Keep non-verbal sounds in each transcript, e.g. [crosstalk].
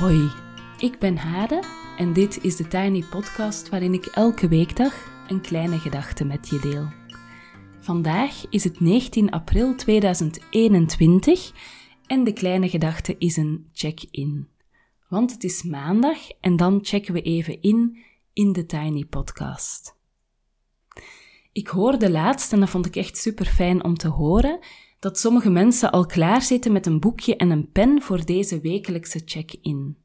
Hoi, ik ben Hade en dit is de Tiny Podcast waarin ik elke weekdag een kleine gedachte met je deel. Vandaag is het 19 april 2021 en de kleine gedachte is een check-in. Want het is maandag en dan checken we even in in de Tiny Podcast. Ik hoorde laatst, en dat vond ik echt super fijn om te horen, dat sommige mensen al klaar zitten met een boekje en een pen voor deze wekelijkse check-in.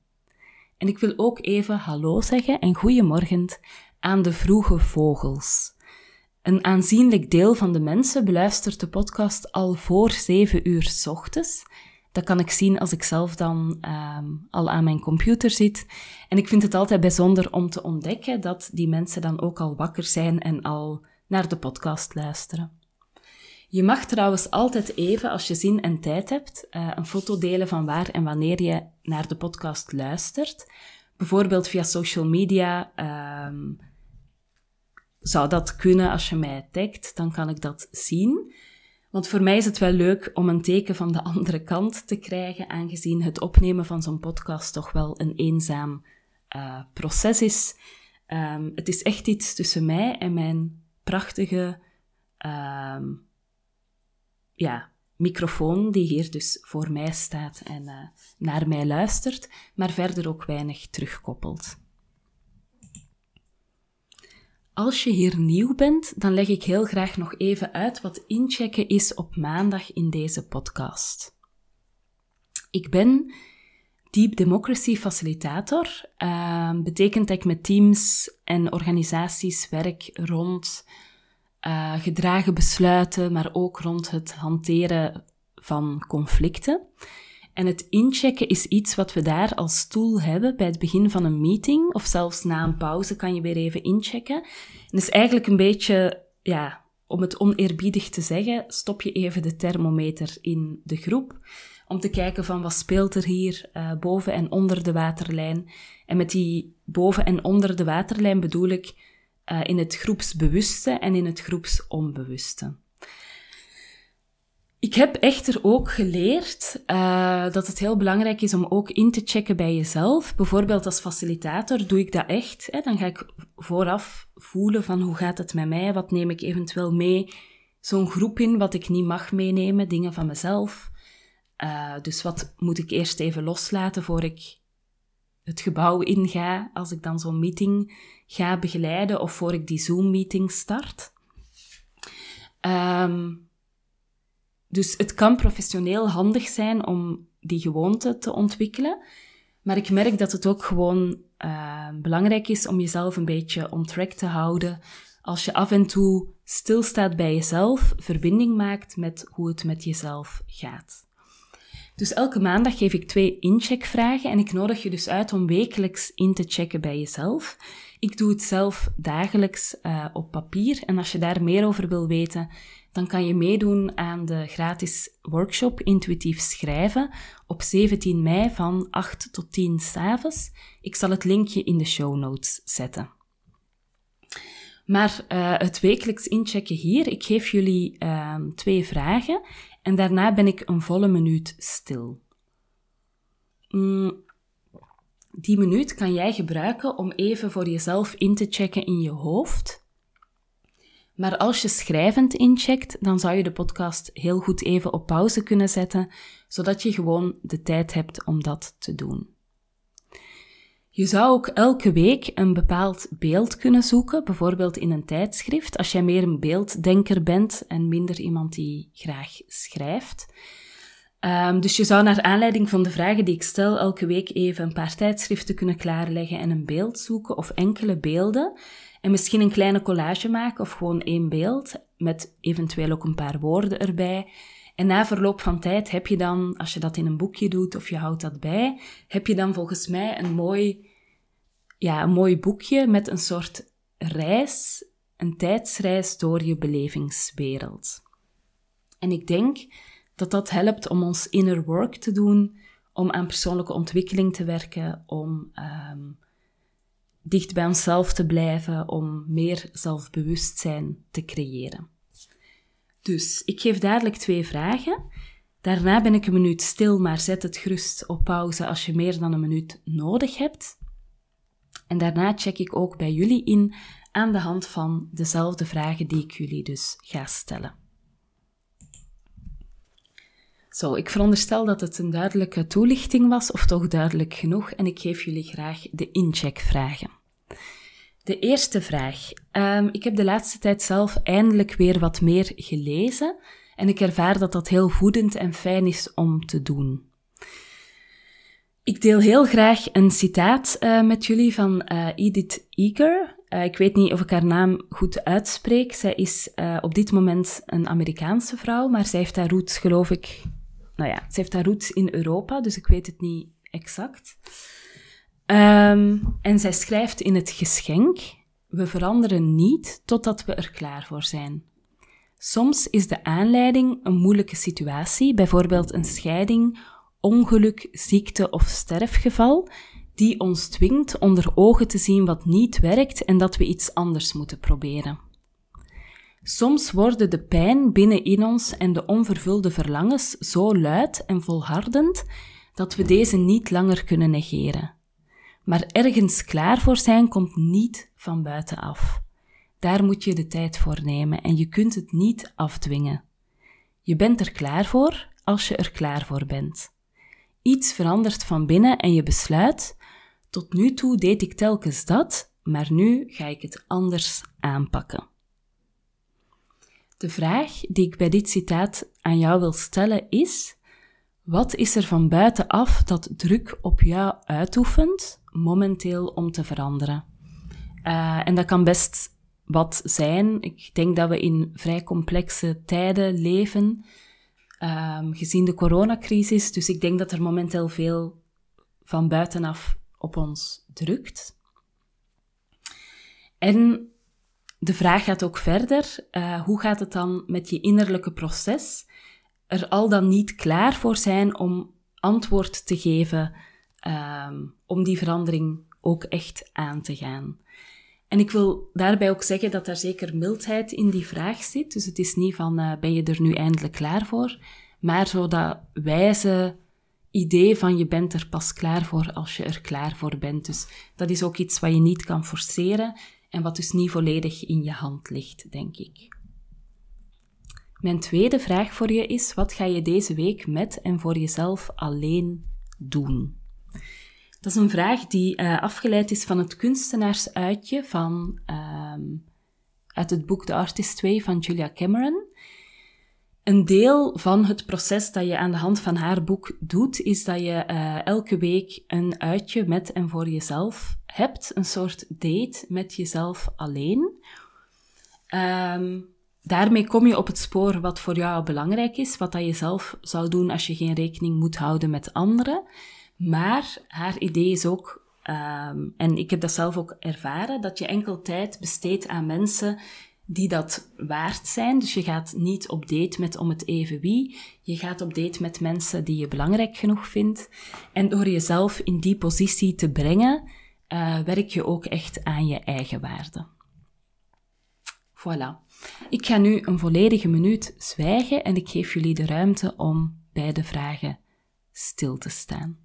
En ik wil ook even hallo zeggen en goeiemorgen aan de vroege vogels. Een aanzienlijk deel van de mensen beluistert de podcast al voor 7 uur s ochtends. Dat kan ik zien als ik zelf dan um, al aan mijn computer zit. En ik vind het altijd bijzonder om te ontdekken dat die mensen dan ook al wakker zijn en al naar de podcast luisteren. Je mag trouwens altijd even, als je zin en tijd hebt, uh, een foto delen van waar en wanneer je naar de podcast luistert. Bijvoorbeeld via social media. Um, zou dat kunnen als je mij tagt, dan kan ik dat zien. Want voor mij is het wel leuk om een teken van de [laughs] andere kant te krijgen, aangezien het opnemen van zo'n podcast toch wel een eenzaam uh, proces is. Um, het is echt iets tussen mij en mijn prachtige um, ja, microfoon die hier dus voor mij staat en uh, naar mij luistert, maar verder ook weinig terugkoppelt. Als je hier nieuw bent, dan leg ik heel graag nog even uit wat inchecken is op maandag in deze podcast. Ik ben Deep Democracy Facilitator. Uh, betekent dat ik met teams en organisaties werk rond uh, gedragen besluiten, maar ook rond het hanteren van conflicten. En het inchecken is iets wat we daar als tool hebben bij het begin van een meeting, of zelfs na een pauze kan je weer even inchecken. En is eigenlijk een beetje, ja, om het oneerbiedig te zeggen, stop je even de thermometer in de groep, om te kijken van wat speelt er hier uh, boven en onder de waterlijn. En met die boven en onder de waterlijn bedoel ik uh, in het groepsbewuste en in het groepsonbewuste. Ik heb echter ook geleerd uh, dat het heel belangrijk is om ook in te checken bij jezelf. Bijvoorbeeld als facilitator doe ik dat echt. Hè? Dan ga ik vooraf voelen van hoe gaat het met mij, wat neem ik eventueel mee. Zo'n groep in wat ik niet mag meenemen, dingen van mezelf. Uh, dus wat moet ik eerst even loslaten voor ik het gebouw inga, als ik dan zo'n meeting ga begeleiden of voor ik die Zoom-meeting start. Um, dus het kan professioneel handig zijn om die gewoonte te ontwikkelen. Maar ik merk dat het ook gewoon uh, belangrijk is om jezelf een beetje on track te houden. Als je af en toe stilstaat bij jezelf, verbinding maakt met hoe het met jezelf gaat. Dus elke maandag geef ik twee incheckvragen en ik nodig je dus uit om wekelijks in te checken bij jezelf. Ik doe het zelf dagelijks uh, op papier en als je daar meer over wil weten, dan kan je meedoen aan de gratis workshop Intuïtief Schrijven op 17 mei van 8 tot 10 s'avonds. Ik zal het linkje in de show notes zetten. Maar uh, het wekelijks inchecken hier, ik geef jullie uh, twee vragen en daarna ben ik een volle minuut stil. Mm, die minuut kan jij gebruiken om even voor jezelf in te checken in je hoofd maar als je schrijvend incheckt, dan zou je de podcast heel goed even op pauze kunnen zetten, zodat je gewoon de tijd hebt om dat te doen. Je zou ook elke week een bepaald beeld kunnen zoeken, bijvoorbeeld in een tijdschrift, als jij meer een beelddenker bent en minder iemand die graag schrijft. Um, dus je zou naar aanleiding van de vragen die ik stel elke week even een paar tijdschriften kunnen klaarleggen en een beeld zoeken of enkele beelden. En misschien een kleine collage maken of gewoon één beeld met eventueel ook een paar woorden erbij. En na verloop van tijd heb je dan, als je dat in een boekje doet of je houdt dat bij, heb je dan volgens mij een mooi, ja, een mooi boekje met een soort reis, een tijdsreis door je belevingswereld. En ik denk dat dat helpt om ons inner work te doen, om aan persoonlijke ontwikkeling te werken, om um, dicht bij onszelf te blijven, om meer zelfbewustzijn te creëren. Dus ik geef dadelijk twee vragen. Daarna ben ik een minuut stil, maar zet het gerust op pauze als je meer dan een minuut nodig hebt. En daarna check ik ook bij jullie in aan de hand van dezelfde vragen die ik jullie dus ga stellen. Zo, ik veronderstel dat het een duidelijke toelichting was, of toch duidelijk genoeg, en ik geef jullie graag de incheckvragen. De eerste vraag. Um, ik heb de laatste tijd zelf eindelijk weer wat meer gelezen en ik ervaar dat dat heel voedend en fijn is om te doen. Ik deel heel graag een citaat uh, met jullie van uh, Edith Eger. Uh, ik weet niet of ik haar naam goed uitspreek. Zij is op dit moment een Amerikaanse vrouw, maar zij heeft haar roots, geloof ik, nou ja, ze heeft haar roots in Europa, dus ik weet het niet exact. Um, en zij schrijft in het geschenk: We veranderen niet totdat we er klaar voor zijn. Soms is de aanleiding een moeilijke situatie, bijvoorbeeld een scheiding, ongeluk, ziekte of sterfgeval, die ons dwingt onder ogen te zien wat niet werkt en dat we iets anders moeten proberen. Soms worden de pijn binnenin ons en de onvervulde verlangens zo luid en volhardend dat we deze niet langer kunnen negeren. Maar ergens klaar voor zijn komt niet van buitenaf. Daar moet je de tijd voor nemen en je kunt het niet afdwingen. Je bent er klaar voor als je er klaar voor bent. Iets verandert van binnen en je besluit: tot nu toe deed ik telkens dat, maar nu ga ik het anders aanpakken. De vraag die ik bij dit citaat aan jou wil stellen is: wat is er van buitenaf dat druk op jou uitoefent, momenteel om te veranderen? Uh, en dat kan best wat zijn. Ik denk dat we in vrij complexe tijden leven, um, gezien de coronacrisis. Dus ik denk dat er momenteel veel van buitenaf op ons drukt. En de vraag gaat ook verder. Uh, hoe gaat het dan met je innerlijke proces? Er al dan niet klaar voor zijn om antwoord te geven, um, om die verandering ook echt aan te gaan. En ik wil daarbij ook zeggen dat daar zeker mildheid in die vraag zit. Dus het is niet van, uh, ben je er nu eindelijk klaar voor? Maar zo dat wijze idee van je bent er pas klaar voor als je er klaar voor bent. Dus dat is ook iets wat je niet kan forceren en wat dus niet volledig in je hand ligt, denk ik. Mijn tweede vraag voor je is: wat ga je deze week met en voor jezelf alleen doen? Dat is een vraag die uh, afgeleid is van het kunstenaarsuitje van, um, uit het boek The Artist Way van Julia Cameron. Een deel van het proces dat je aan de hand van haar boek doet, is dat je uh, elke week een uitje met en voor jezelf hebt, een soort date met jezelf alleen. Um, daarmee kom je op het spoor wat voor jou belangrijk is, wat dat je zelf zou doen als je geen rekening moet houden met anderen. Maar haar idee is ook, um, en ik heb dat zelf ook ervaren, dat je enkel tijd besteedt aan mensen die dat waard zijn. Dus je gaat niet op date met om het even wie. Je gaat op date met mensen die je belangrijk genoeg vindt. En door jezelf in die positie te brengen, uh, werk je ook echt aan je eigen waarde. Voilà. Ik ga nu een volledige minuut zwijgen en ik geef jullie de ruimte om bij de vragen stil te staan.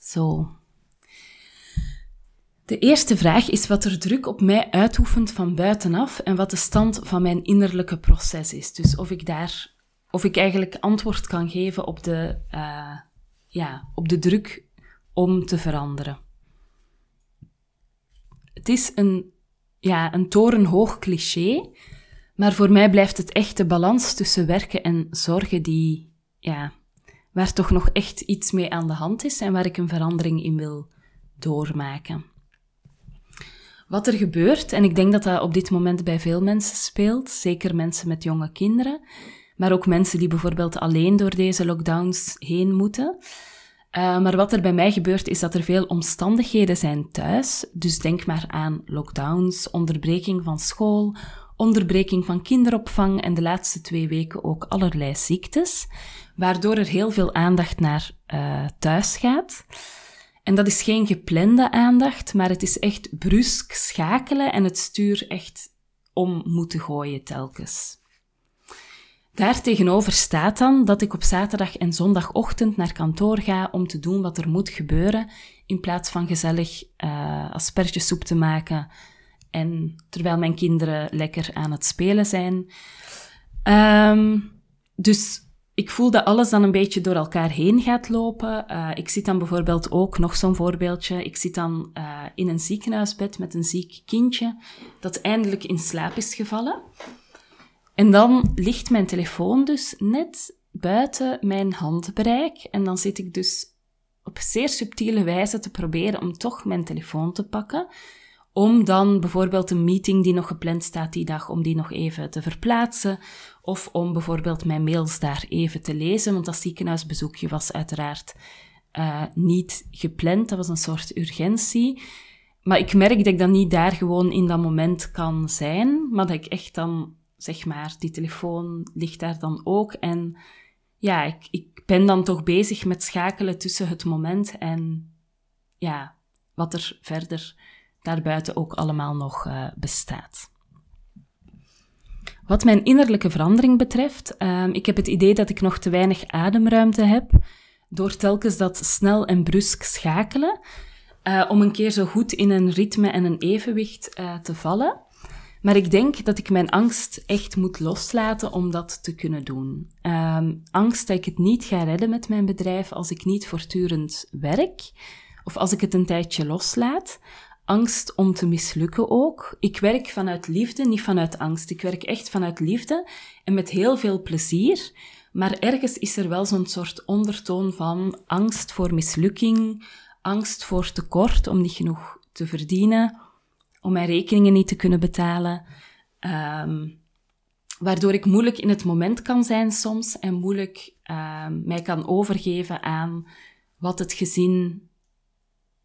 Zo. De eerste vraag is wat er druk op mij uitoefent van buitenaf en wat de stand van mijn innerlijke proces is. Dus of ik daar of ik eigenlijk antwoord kan geven op de, uh, ja, op de druk om te veranderen. Het is een, ja, een torenhoog cliché, maar voor mij blijft het echt de balans tussen werken en zorgen die, ja, waar toch nog echt iets mee aan de hand is en waar ik een verandering in wil doormaken. Wat er gebeurt, en ik denk dat dat op dit moment bij veel mensen speelt, zeker mensen met jonge kinderen, maar ook mensen die bijvoorbeeld alleen door deze lockdowns heen moeten. Uh, maar wat er bij mij gebeurt, is dat er veel omstandigheden zijn thuis. Dus denk maar aan lockdowns, onderbreking van school, onderbreking van kinderopvang en de laatste twee weken ook allerlei ziektes, waardoor er heel veel aandacht naar uh, thuis gaat. En dat is geen geplande aandacht, maar het is echt brusk schakelen en het stuur echt om moeten gooien telkens. Daartegenover staat dan dat ik op zaterdag en zondagochtend naar kantoor ga om te doen wat er moet gebeuren, in plaats van gezellig uh, aspergesoep te maken en terwijl mijn kinderen lekker aan het spelen zijn. Um, dus ik voel dat alles dan een beetje door elkaar heen gaat lopen. Uh, ik zit dan bijvoorbeeld ook, nog zo'n voorbeeldje, ik zit dan uh, in een ziekenhuisbed met een ziek kindje dat eindelijk in slaap is gevallen. En dan ligt mijn telefoon dus net buiten mijn handbereik. En dan zit ik dus op zeer subtiele wijze te proberen om toch mijn telefoon te pakken. Om dan bijvoorbeeld een meeting die nog gepland staat die dag, om die nog even te verplaatsen. Of om bijvoorbeeld mijn mails daar even te lezen, want dat ziekenhuisbezoekje was uiteraard uh, niet gepland. Dat was een soort urgentie. Maar ik merk dat ik dan niet daar gewoon in dat moment kan zijn, maar dat ik echt dan zeg maar, die telefoon ligt daar dan ook. En ja, ik, ik ben dan toch bezig met schakelen tussen het moment en ja, wat er verder daarbuiten ook allemaal nog uh, bestaat. Wat mijn innerlijke verandering betreft, uh, ik heb het idee dat ik nog te weinig ademruimte heb door telkens dat snel en brusk schakelen, uh, om een keer zo goed in een ritme en een evenwicht uh, te vallen. Maar ik denk dat ik mijn angst echt moet loslaten om dat te kunnen doen. Um, angst dat ik het niet ga redden met mijn bedrijf als ik niet voortdurend werk, of als ik het een tijdje loslaat. Angst om te mislukken ook. Ik werk vanuit liefde, niet vanuit angst. Ik werk echt vanuit liefde en met heel veel plezier. Maar ergens is er wel zo'n soort ondertoon van angst voor mislukking, angst voor tekort om niet genoeg te verdienen om mijn rekeningen niet te kunnen betalen. Um, waardoor ik moeilijk in het moment kan zijn soms en moeilijk um, mij kan overgeven aan wat het gezin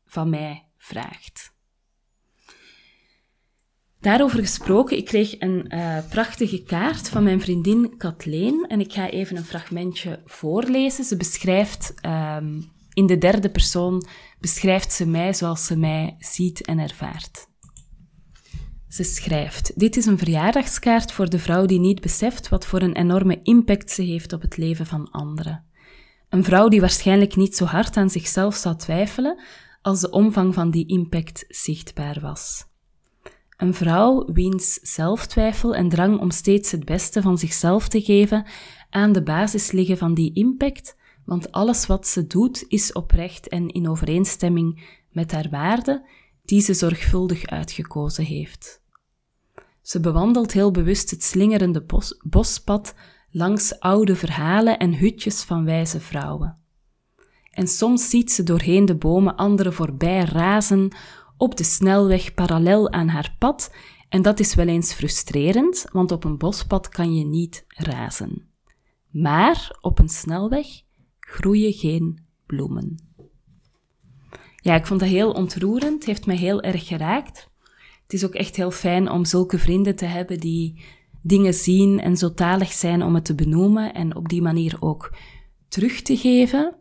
van mij vraagt. Daarover gesproken, ik kreeg een uh, prachtige kaart van mijn vriendin Kathleen en ik ga even een fragmentje voorlezen. Ze beschrijft um, in de derde persoon, beschrijft ze mij zoals ze mij ziet en ervaart. Ze schrijft: Dit is een verjaardagskaart voor de vrouw die niet beseft wat voor een enorme impact ze heeft op het leven van anderen. Een vrouw die waarschijnlijk niet zo hard aan zichzelf zou twijfelen als de omvang van die impact zichtbaar was. Een vrouw wiens zelftwijfel en drang om steeds het beste van zichzelf te geven aan de basis liggen van die impact, want alles wat ze doet is oprecht en in overeenstemming met haar waarden die ze zorgvuldig uitgekozen heeft. Ze bewandelt heel bewust het slingerende bos, bospad langs oude verhalen en hutjes van wijze vrouwen. En soms ziet ze doorheen de bomen anderen voorbij razen op de snelweg parallel aan haar pad, en dat is wel eens frustrerend, want op een bospad kan je niet razen. Maar op een snelweg groeien geen bloemen. Ja, ik vond dat heel ontroerend, heeft mij heel erg geraakt het is ook echt heel fijn om zulke vrienden te hebben die dingen zien en zo talig zijn om het te benoemen en op die manier ook terug te geven.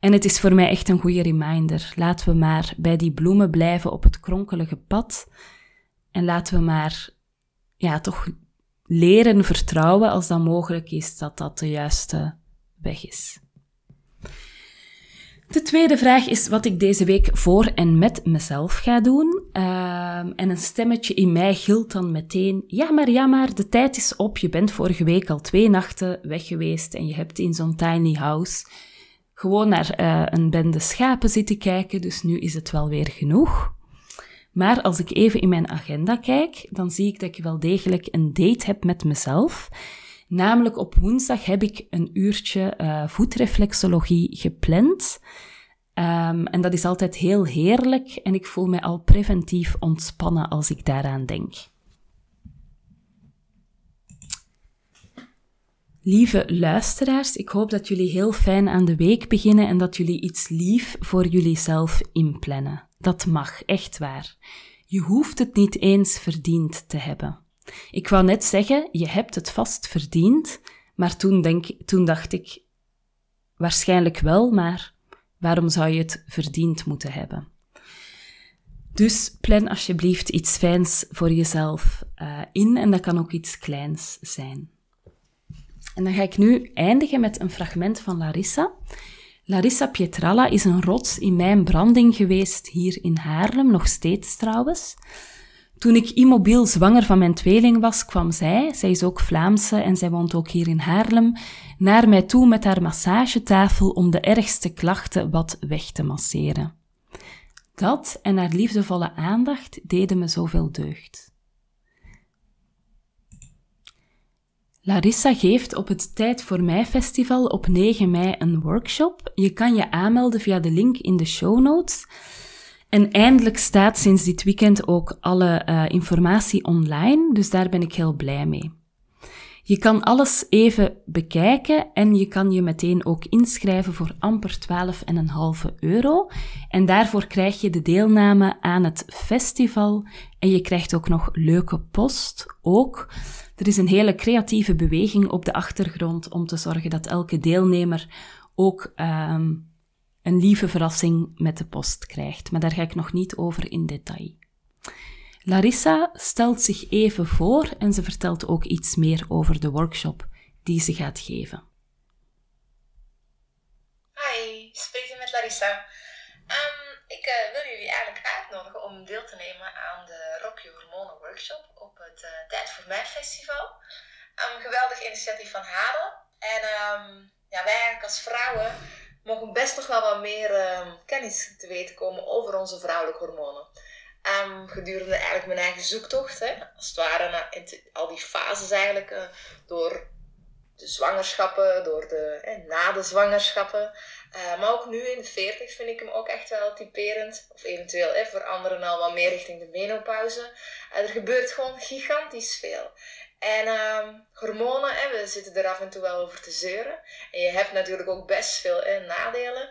En het is voor mij echt een goede reminder. Laten we maar bij die bloemen blijven op het kronkelige pad. En laten we maar, ja, toch leren vertrouwen als dat mogelijk is, dat dat de juiste weg is. De tweede vraag is wat ik deze week voor en met mezelf ga doen. Ehm, en een stemmetje in mij gilt dan meteen: Ja, maar ja, maar de tijd is op. Je bent vorige week al twee nachten weg geweest en je hebt in zo'n tiny house gewoon naar uh, een bende schapen zitten kijken, dus nu is het wel weer genoeg. Maar als ik even in mijn agenda kijk, dan zie ik dat ik wel degelijk een date heb met mezelf. Namelijk op woensdag heb ik een uurtje uh, voetreflexologie gepland. Um, en dat is altijd heel heerlijk en ik voel me al preventief ontspannen als ik daaraan denk. Lieve luisteraars, ik hoop dat jullie heel fijn aan de week beginnen en dat jullie iets lief voor jullie zelf inplannen. Dat mag, echt waar. Je hoeft het niet eens verdiend te hebben. Ik wou net zeggen, je hebt het vast verdiend, maar toen, denk, toen dacht ik, waarschijnlijk wel, maar waarom zou je het verdiend moeten hebben? Dus plan alsjeblieft iets fijns voor jezelf uh, in en dat kan ook iets kleins zijn. En dan ga ik nu eindigen met een fragment van Larissa. Larissa Pietralla is een rots in mijn branding geweest hier in Haarlem, nog steeds trouwens. Toen ik immobiel zwanger van mijn tweeling was, kwam zij, zij is ook Vlaamse en zij woont ook hier in Haarlem, naar mij toe met haar massagetafel om de ergste klachten wat weg te masseren. Dat en haar liefdevolle aandacht deden me zoveel deugd. Larissa geeft op het Tijd voor Mij festival op 9 mei een workshop. Je kan je aanmelden via de link in de show notes. En eindelijk staat sinds dit weekend ook alle uh, informatie online, dus daar ben ik heel blij mee. Je kan alles even bekijken en je kan je meteen ook inschrijven voor amper 12,5 euro. En daarvoor krijg je de deelname aan het festival en je krijgt ook nog leuke post. Ook er is een hele creatieve beweging op de achtergrond om te zorgen dat elke deelnemer ook um, een lieve verrassing met de post krijgt. Maar daar ga ik nog niet over in detail. Larissa stelt zich even voor en ze vertelt ook iets meer over de workshop die ze gaat geven. Hi, spreek je met Larissa. Um, ik uh, wil jullie eigenlijk uitnodigen om deel te nemen aan de Rock Your Hormonen workshop op Tijd voor Mij festival. Een geweldig initiatief van Hade. En um, ja, wij eigenlijk als vrouwen mogen best nog wel wat meer um, kennis te weten komen over onze vrouwelijke hormonen. Gedurende eigenlijk mijn eigen zoektocht, hè, als het ware, na, al die fases eigenlijk, uh, door de zwangerschappen, door de, hè, na de zwangerschappen. Uh, maar ook nu in de 40 vind ik hem ook echt wel typerend. Of eventueel voor anderen al wat meer richting de menopauze. Uh, er gebeurt gewoon gigantisch veel. En uh, hormonen, hè, we zitten er af en toe wel over te zeuren. En je hebt natuurlijk ook best veel nadelen.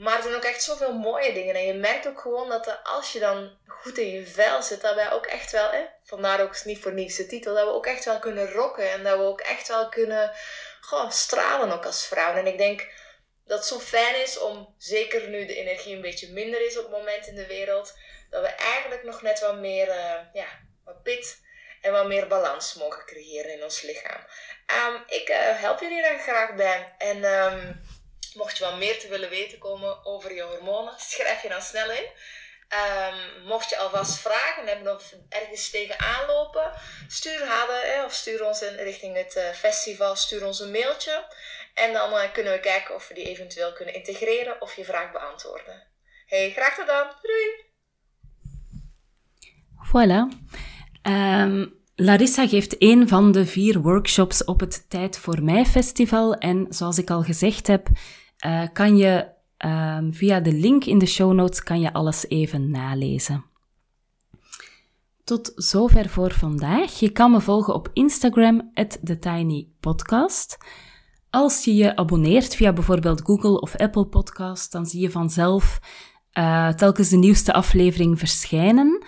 Maar er zijn ook echt zoveel mooie dingen. En je merkt ook gewoon dat als je dan goed in je vel zit, dat wij ook echt wel, hè, vandaar ook niet voor niets de titel, dat we ook echt wel kunnen rocken. En dat we ook echt wel kunnen stralen ook als vrouwen. En ik denk dat het zo fijn is om, zeker nu de energie een beetje minder is op het moment in de wereld, dat we eigenlijk nog net wat meer uh, ja, wat pit en wat meer balans mogen creëren in ons lichaam. Um, ik uh, help jullie daar graag bij. En um, mocht je wat meer te willen weten komen over je hormonen, schrijf je dan snel in. Um, mocht je alvast vragen hebben of ergens tegen aanlopen, stuur Hade of stuur ons in richting het uh, festival, stuur ons een mailtje. En dan uh, kunnen we kijken of we die eventueel kunnen integreren of je vraag beantwoorden. Hey, graag tot dan. Doei! Voilà. Um, Larissa geeft een van de vier workshops op het Tijd voor Mij festival. En zoals ik al gezegd heb, uh, kan je um, via de link in de show notes kan je alles even nalezen. Tot zover voor vandaag. Je kan me volgen op Instagram, TheTinyPodcast. Als je je abonneert via bijvoorbeeld Google of Apple Podcast, dan zie je vanzelf uh, telkens de nieuwste aflevering verschijnen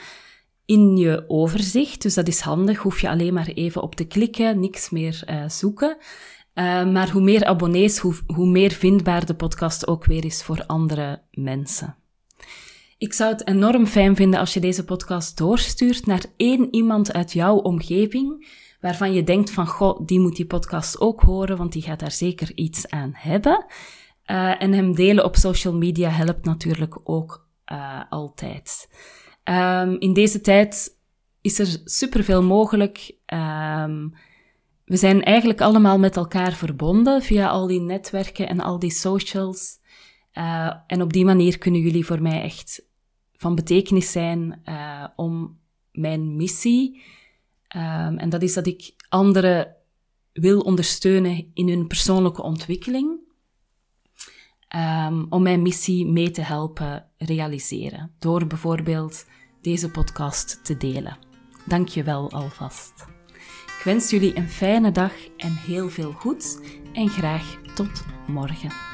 in je overzicht. Dus dat is handig, hoef je alleen maar even op te klikken, niks meer uh, zoeken. Uh, maar hoe meer abonnees, hoe, hoe meer vindbaar de podcast ook weer is voor andere mensen. Ik zou het enorm fijn vinden als je deze podcast doorstuurt naar één iemand uit jouw omgeving, waarvan je denkt van, goh, die moet die podcast ook horen, want die gaat daar zeker iets aan hebben. Uh, en hem delen op social media helpt natuurlijk ook altijd. Um, in deze tijd is er superveel mogelijk. Um, we zijn eigenlijk allemaal met elkaar verbonden via al die netwerken en al die socials. Uh, en op die manier kunnen jullie voor mij echt van betekenis zijn uh, om mijn missie. Um, en dat is dat ik anderen wil ondersteunen in hun persoonlijke ontwikkeling. Um, om mijn missie mee te helpen realiseren. Door bijvoorbeeld deze podcast te delen. Dank je wel alvast. Ik wens jullie een fijne dag en heel veel goeds en graag tot morgen.